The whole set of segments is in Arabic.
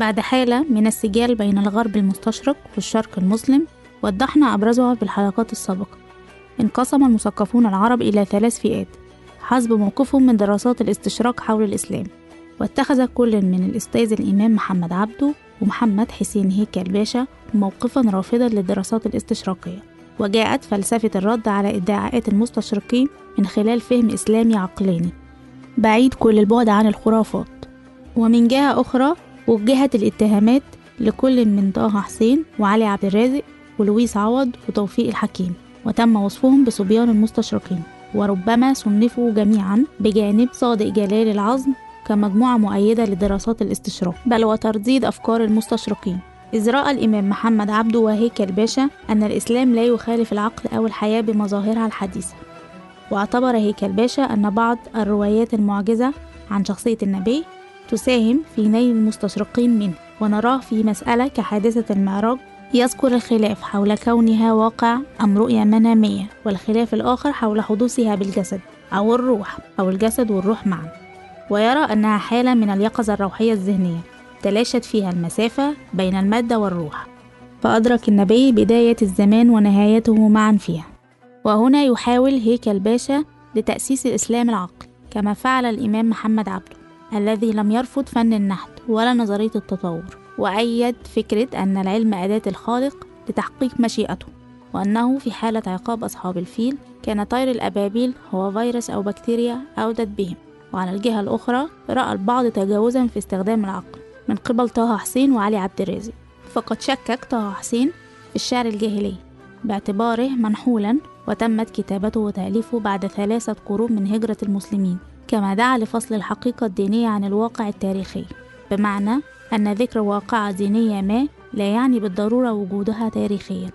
بعد حالة من السجال بين الغرب المستشرق والشرق المسلم وضحنا أبرزها في الحلقات السابقة. انقسم المثقفون العرب إلى ثلاث فئات حسب موقفهم من دراسات الاستشراق حول الإسلام واتخذ كل من الأستاذ الإمام محمد عبده ومحمد حسين هيكل باشا موقفا رافضا للدراسات الاستشراقية. وجاءت فلسفة الرد على ادعاءات المستشرقين من خلال فهم إسلامي عقلاني. بعيد كل البعد عن الخرافات. ومن جهة أخرى وجهت الاتهامات لكل من طه حسين وعلي عبد الرازق ولويس عوض وتوفيق الحكيم وتم وصفهم بصبيان المستشرقين وربما صنفوا جميعا بجانب صادق جلال العظم كمجموعة مؤيدة لدراسات الاستشراق بل وترديد أفكار المستشرقين. إذ رأى الإمام محمد عبده وهيكل باشا أن الإسلام لا يخالف العقل أو الحياة بمظاهرها الحديثة. واعتبر هيكل باشا أن بعض الروايات المعجزة عن شخصية النبي تساهم في نيل المستشرقين منه. ونراه في مسألة كحادثة المعراج يذكر الخلاف حول كونها واقع أم رؤية منامية والخلاف الآخر حول حدوثها بالجسد أو الروح أو الجسد والروح معا. ويرى أنها حالة من اليقظة الروحية الذهنية تلاشت فيها المسافة بين المادة والروح. فأدرك النبي بداية الزمان ونهايته معا فيها. وهنا يحاول هيكل باشا لتأسيس الإسلام العقل كما فعل الإمام محمد عبده. الذي لم يرفض فن النحت ولا نظرية التطور وأيد فكرة أن العلم أداة الخالق لتحقيق مشيئته وأنه في حالة عقاب أصحاب الفيل كان طير الأبابيل هو فيروس أو بكتيريا أودت بهم وعلى الجهة الأخرى رأى البعض تجاوزا في استخدام العقل من قبل طه حسين وعلي عبد الرازق. فقد شكك طه حسين في الشعر الجاهلي باعتباره منحولا وتمت كتابته وتأليفه بعد ثلاثة قرون من هجرة المسلمين. كما دعا لفصل الحقيقة الدينية عن الواقع التاريخي بمعنى أن ذكر واقعة دينية ما لا يعني بالضرورة وجودها تاريخيا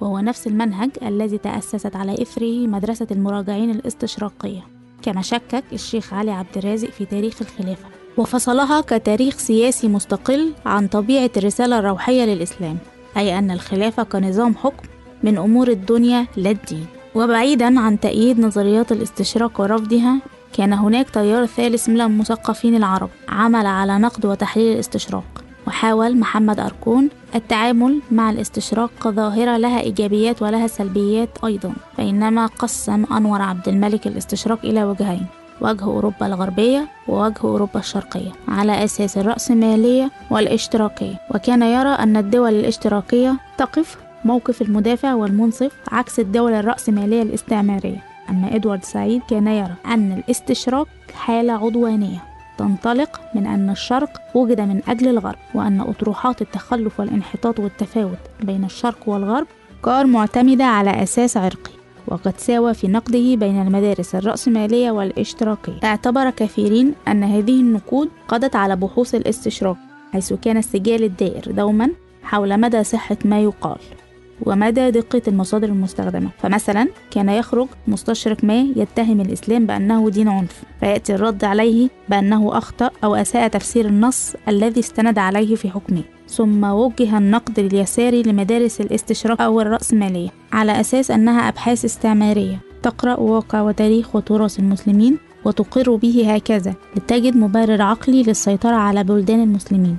وهو نفس المنهج الذي تأسست على إثره مدرسة المراجعين الاستشراقية كما شكك الشيخ علي عبد الرازق في تاريخ الخلافة. وفصلها كتاريخ سياسي مستقل عن طبيعة الرسالة الروحية للإسلام أي أن الخلافة كنظام حكم من أمور الدنيا لا الدين وبعيدا عن تأييد نظريات الاستشراق ورفضها كان هناك تيار ثالث من المثقفين العرب عمل على نقد وتحليل الاستشراق وحاول محمد أركون التعامل مع الاستشراق كظاهرة لها إيجابيات ولها سلبيات أيضا بينما قسم أنور عبد الملك الاستشراق إلى وجهين وجه أوروبا الغربية ووجه أوروبا الشرقية على أساس الرأسمالية والاشتراكية وكان يرى أن الدول الاشتراكية تقف موقف المدافع والمنصف عكس الدول الرأسمالية الاستعمارية. أما إدوارد سعيد كان يرى أن الاستشراق حالة عدوانية تنطلق من أن الشرق وجد من أجل الغرب وأن أطروحات التخلف والانحطاط والتفاوت بين الشرق والغرب كار معتمدة على أساس عرقي وقد ساوى في نقده بين المدارس الرأسمالية والاشتراكية اعتبر كثيرين أن هذه النقود قضت على بحوث الاستشراق حيث كان السجال الدائر دوما حول مدى صحة ما يقال. ومدى دقة المصادر المستخدمة. فمثلا كان يخرج مستشرق ما يتهم الإسلام بأنه دين عنف فيأتي الرد عليه بأنه أخطأ أو أساء تفسير النص الذي استند عليه في حكمه. ثم وجه النقد اليساري لمدارس الاستشراق أو الرأسمالية على أساس أنها أبحاث استعمارية تقرأ واقع وتاريخ وتراث المسلمين وتقر به هكذا لتجد مبرر عقلي للسيطرة على بلدان المسلمين.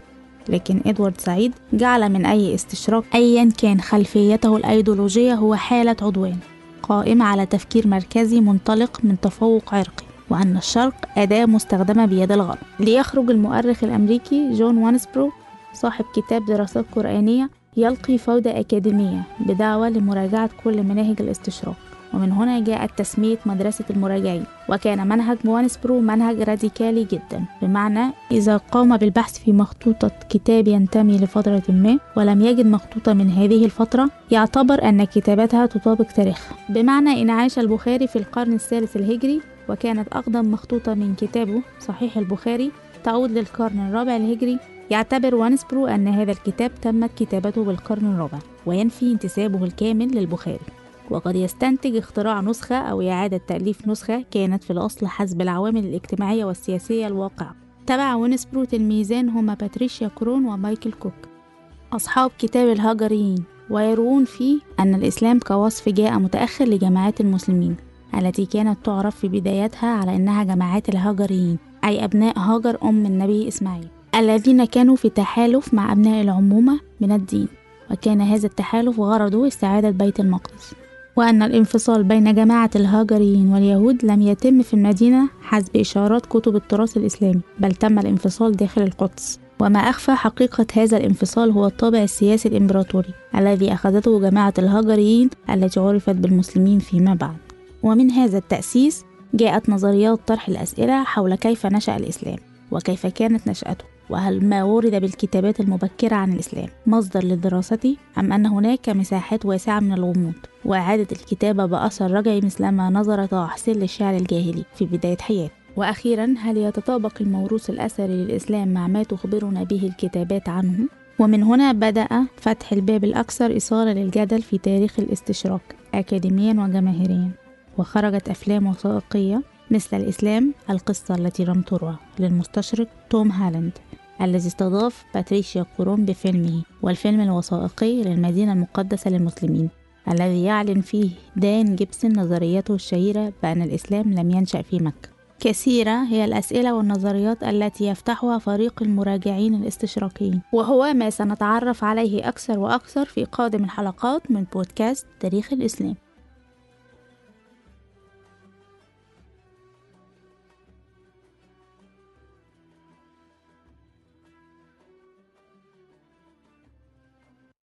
لكن إدوارد سعيد جعل من أي استشراق أيا كان خلفيته الأيديولوجية هو حالة عدوان قائمة على تفكير مركزي منطلق من تفوق عرقي وأن الشرق أداة مستخدمة بيد الغرب. ليخرج المؤرخ الأمريكي جون وانسبرو صاحب كتاب دراسات قرآنية يلقي فوضى أكاديمية بدعوة لمراجعة كل مناهج الاستشراق. ومن هنا جاءت تسمية مدرسة المراجعين وكان منهج وانسبرو منهج راديكالي جدا بمعنى إذا قام بالبحث في مخطوطة كتاب ينتمي لفترة ما ولم يجد مخطوطة من هذه الفترة يعتبر أن كتابتها تطابق تاريخها بمعنى إن عاش البخاري في القرن الثالث الهجري وكانت أقدم مخطوطة من كتابه صحيح البخاري تعود للقرن الرابع الهجري. يعتبر وانسبرو أن هذا الكتاب تمت كتابته بالقرن الرابع وينفي انتسابه الكامل للبخاري. وقد يستنتج اختراع نسخة أو إعادة تأليف نسخة كانت في الأصل حسب العوامل الاجتماعية والسياسية الواقعة. تبع وانسبرو تلميذان هما باتريشيا كرون ومايكل كوك. أصحاب كتاب الهاجريين. ويروون فيه أن الإسلام كوصف جاء متأخر لجماعات المسلمين التي كانت تعرف في بدايتها على أنها جماعات الهاجريين أي أبناء هاجر أم النبي إسماعيل الذين كانوا في تحالف مع أبناء العمومة من الدين. وكان هذا التحالف غرضه استعادة بيت المقدس. وأن الانفصال بين جماعة الهاجريين واليهود لم يتم في المدينة حسب إشارات كتب التراث الإسلامي بل تم الانفصال داخل القدس. وما أخفى حقيقة هذا الانفصال هو الطابع السياسي الإمبراطوري الذي أخذته جماعة الهاجريين التي عرفت بالمسلمين فيما بعد. ومن هذا التأسيس جاءت نظريات طرح الأسئلة حول كيف نشأ الإسلام وكيف كانت نشأته. وهل ما ورد بالكتابات المبكرة عن الإسلام مصدر للدراسة أم أن هناك مساحات واسعة من الغموض؟ وإعادة الكتابة بأثر رجعي مثلما نظر طه حسين للشعر الجاهلي في بداية حياته. وأخيرا هل يتطابق الموروث الأثري للإسلام مع ما تخبرنا به الكتابات عنه؟ ومن هنا بدأ فتح الباب الأكثر إثارة للجدل في تاريخ الاستشراق أكاديميا وجماهيريا. وخرجت أفلام وثائقية مثل الإسلام القصة التي لم تروى للمستشرق توم هالاند الذي استضاف باتريشيا كورون بفيلمه والفيلم الوثائقي للمدينة المقدسة للمسلمين الذي يعلن فيه دان جيبسون نظريته الشهيرة بأن الإسلام لم ينشأ في مكة. كثيرة هي الأسئلة والنظريات التي يفتحها فريق المراجعين الاستشراقيين وهو ما سنتعرف عليه أكثر وأكثر في قادم الحلقات من بودكاست تاريخ الإسلام.